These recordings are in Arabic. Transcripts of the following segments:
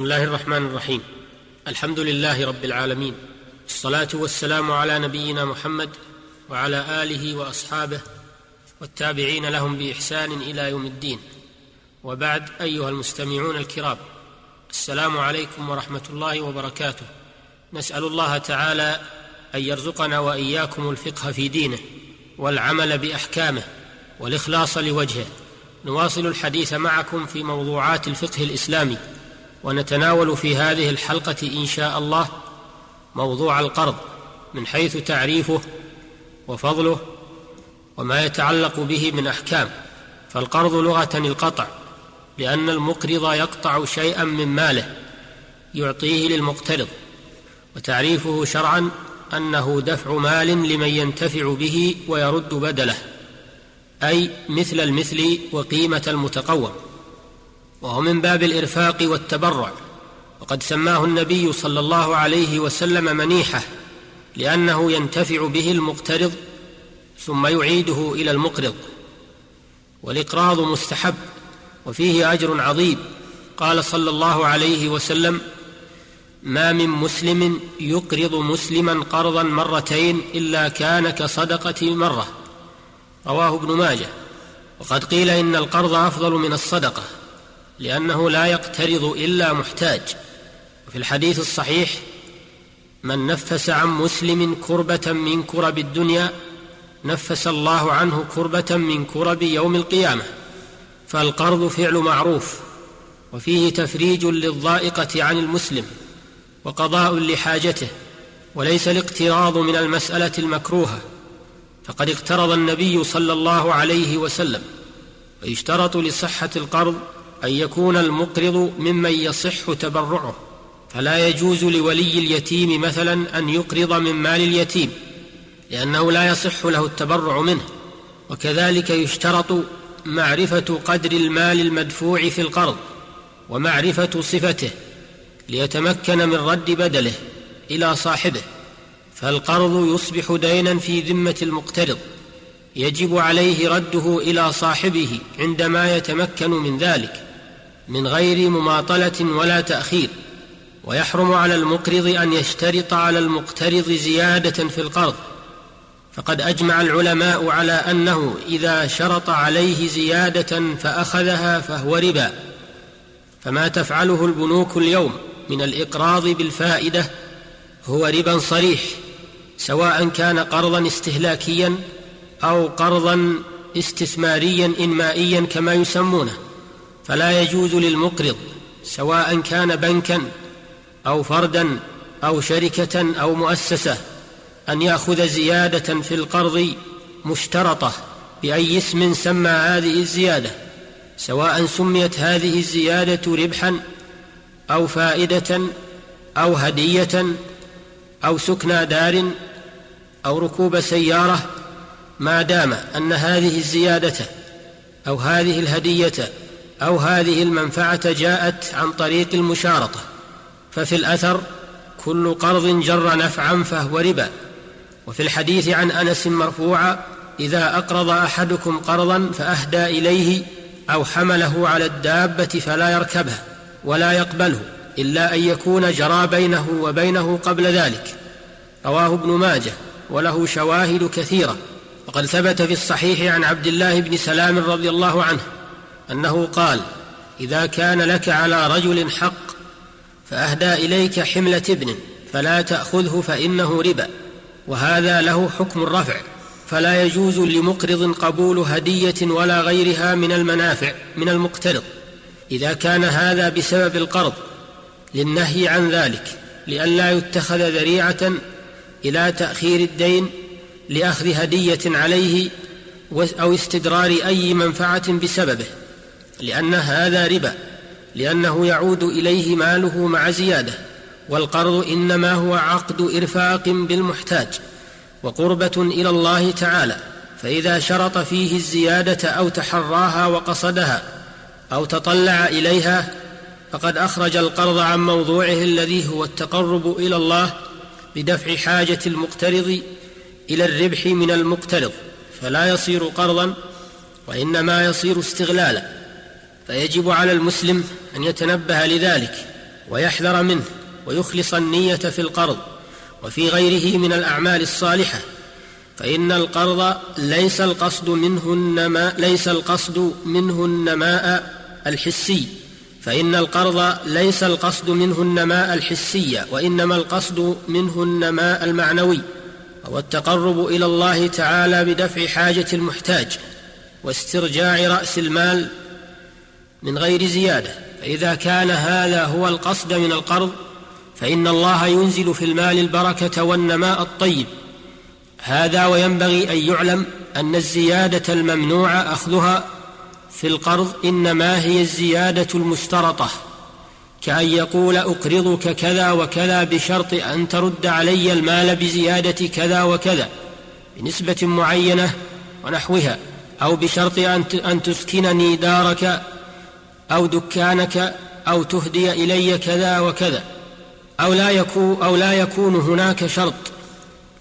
بسم الله الرحمن الرحيم. الحمد لله رب العالمين. الصلاة والسلام على نبينا محمد وعلى آله وأصحابه والتابعين لهم بإحسان إلى يوم الدين. وبعد أيها المستمعون الكرام السلام عليكم ورحمة الله وبركاته. نسأل الله تعالى أن يرزقنا وإياكم الفقه في دينه والعمل بأحكامه والإخلاص لوجهه. نواصل الحديث معكم في موضوعات الفقه الإسلامي. ونتناول في هذه الحلقة إن شاء الله موضوع القرض من حيث تعريفه وفضله وما يتعلق به من أحكام. فالقرض لغة القطع لأن المقرض يقطع شيئا من ماله يعطيه للمقترض. وتعريفه شرعا أنه دفع مال لمن ينتفع به ويرد بدله أي مثل المثل وقيمة المتقوم. وهو من باب الإرفاق والتبرع. وقد سماه النبي صلى الله عليه وسلم منيحة لأنه ينتفع به المقترض ثم يعيده إلى المقرض. والإقراض مستحب وفيه أجر عظيم. قال صلى الله عليه وسلم ما من مسلم يقرض مسلما قرضا مرتين إلا كان كصدقة مرة. رواه ابن ماجه. وقد قيل إن القرض أفضل من الصدقة. لأنه لا يقترض إلا محتاج. وفي الحديث الصحيح من نفس عن مسلم كربة من كرب الدنيا نفس الله عنه كربة من كرب يوم القيامة فالقرض فعل معروف وفيه تفريج للضائقة عن المسلم وقضاء لحاجته وليس الاقتراض من المسألة المكروهة. فقد اقترض النبي صلى الله عليه وسلم ويشترط لصحة القرض أن يكون المقرض ممن يصح تبرعه فلا يجوز لولي اليتيم مثلا أن يقرض من مال اليتيم لأنه لا يصح له التبرع منه. وكذلك يشترط معرفة قدر المال المدفوع في القرض ومعرفة صفته ليتمكن من رد بدله إلى صاحبه فالقرض يصبح دينا في ذمة المقترض يجب عليه رده إلى صاحبه عندما يتمكن من ذلك. من غير مماطلة ولا تأخير ويحرم على المقرض أن يشترط على المقترض زيادة في القرض. فقد أجمع العلماء على أنه إذا شرط عليه زيادة فأخذها فهو ربا. فما تفعله البنوك اليوم من الإقراض بالفائدة هو ربا صريح سواء كان قرضا استهلاكيا أو قرضا استثماريا انمائيا كما يسمونه. فلا يجوز للمقرض سواء كان بنكا أو فردا أو شركة أو مؤسسة أن يأخذ زيادة في القرض مشترطة بأي اسم سمى هذه الزيادة سواء سميت هذه الزيادة ربحا أو فائدة أو هدية أو سكنى دار أو ركوب سيارة ما دام أن هذه الزيادة أو هذه الهدية أو هذه المنفعة جاءت عن طريق المشارطة ففي الأثر كل قرض جر نفعا فهو ربا. وفي الحديث عن أنس مرفوعا إذا أقرض أحدكم قرضا فأهدى إليه أو حمله على الدابة فلا يركبها ولا يقبله إلا أن يكون جرى بينه وبينه قبل ذلك. رواه ابن ماجه وله شواهد كثيرة. وقد ثبت في الصحيح عن عبد الله بن سلام رضي الله عنه أنه قال إذا كان لك على رجل حق فأهدى إليك حملة ابن فلا تأخذه فإنه ربا وهذا له حكم الرفع فلا يجوز لمقرض قبول هدية ولا غيرها من المنافع من المقترض. إذا كان هذا بسبب القرض للنهي عن ذلك لئلا يتخذ ذريعة إلى تأخير الدين لأخذ هدية عليه أو استدرار أي منفعة بسببه. لأن هذا ربا لأنه يعود إليه ماله مع زيادة والقرض إنما هو عقد إرفاق بالمحتاج وقربة إلى الله تعالى فإذا شرط فيه الزيادة أو تحراها وقصدها أو تطلع إليها فقد أخرج القرض عن موضوعه الذي هو التقرب إلى الله بدفع حاجة المقترض إلى الربح من المقترض فلا يصير قرضا وإنما يصير استغلالا. فيجب على المسلم أن يتنبه لذلك ويحذر منه ويخلص النية في القرض وفي غيره من الأعمال الصالحة فإن القرض ليس القصد منه النماء ليس القصد منه النماء الحسي فإن القرض ليس القصد منه النماء الحسي وإنما القصد منه النماء المعنوي وهو التقرب إلى الله تعالى بدفع حاجة المحتاج واسترجاع رأس المال من غير زيادة. فإذا كان هذا هو القصد من القرض فإن الله ينزل في المال البركة والنماء الطيب. هذا وينبغي أن يعلم أن الزيادة الممنوع أخذها في القرض إنما هي الزيادة المشترطة. كأن يقول أقرضك كذا وكذا بشرط أن ترد علي المال بزيادة كذا وكذا بنسبة معينة ونحوها أو بشرط أن تسكنني دارك أو دكانك أو تهدي إلي كذا وكذا أو لا يكون أو لا يكون هناك شرط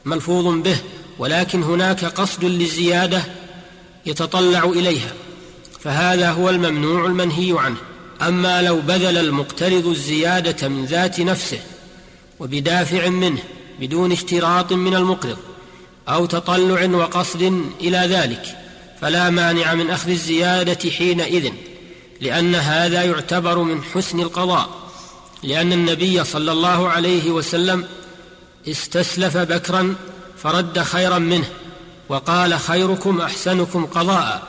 ملفوظ به ولكن هناك قصد للزيادة يتطلع إليها فهذا هو الممنوع المنهي عنه. أما لو بذل المقترض الزيادة من ذات نفسه وبدافع منه بدون اشتراط من المقرض أو تطلع وقصد إلى ذلك فلا مانع من أخذ الزيادة حينئذ. لأن هذا يعتبر من حسن القضاء لأن النبي صلى الله عليه وسلم استسلف بكرا فرد خيرا منه وقال خيركم أحسنكم قضاء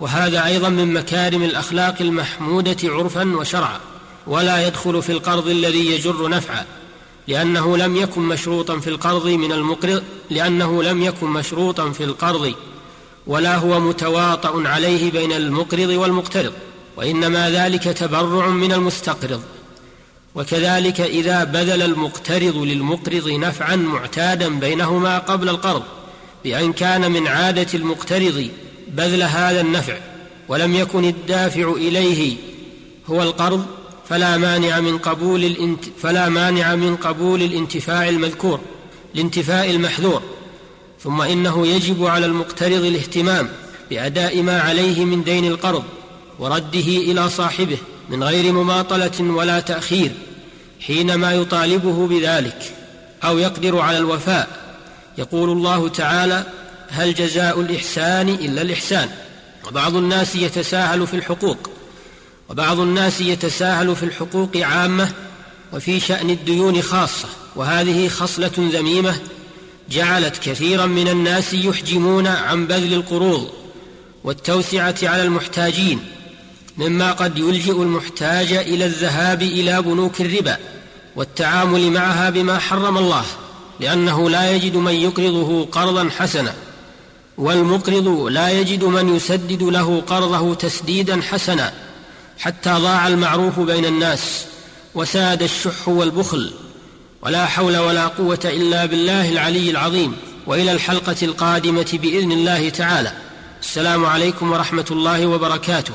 وهذا أيضا من مكارم الأخلاق المحمودة عرفا وشرعا ولا يدخل في القرض الذي يجر نفعا لأنه لم يكن مشروطا في القرض من المقرض لأنه لم يكن مشروطا في القرض ولا هو متواطأ عليه بين المقرض والمقترض. وإنما ذلك تبرع من المستقرض وكذلك إذا بذل المقترض للمقرض نفعا معتادا بينهما قبل القرض بأن كان من عادة المقترض بذل هذا النفع ولم يكن الدافع إليه هو القرض فلا مانع من قبول الانت فلا مانع من قبول الانتفاع المذكور الانتفاء المحذور. ثم إنه يجب على المقترض الاهتمام بأداء ما عليه من دين القرض ورده إلى صاحبه من غير مماطلة ولا تأخير حينما يطالبه بذلك أو يقدر على الوفاء يقول الله تعالى هل جزاء الإحسان إلا الإحسان؟ وبعض الناس يتساهل في الحقوق وبعض الناس يتساهل في الحقوق عامة وفي شأن الديون خاصة وهذه خصلة ذميمة جعلت كثيرا من الناس يحجمون عن بذل القروض والتوسعة على المحتاجين مما قد يلجئ المحتاج إلى الذهاب إلى بنوك الربا والتعامل معها بما حرم الله لأنه لا يجد من يقرضه قرضا حسنا والمقرض لا يجد من يسدد له قرضه تسديدا حسنا حتى ضاع المعروف بين الناس وساد الشح والبخل. ولا حول ولا قوة إلا بالله العلي العظيم. وإلى الحلقة القادمة بإذن الله تعالى. السلام عليكم ورحمة الله وبركاته.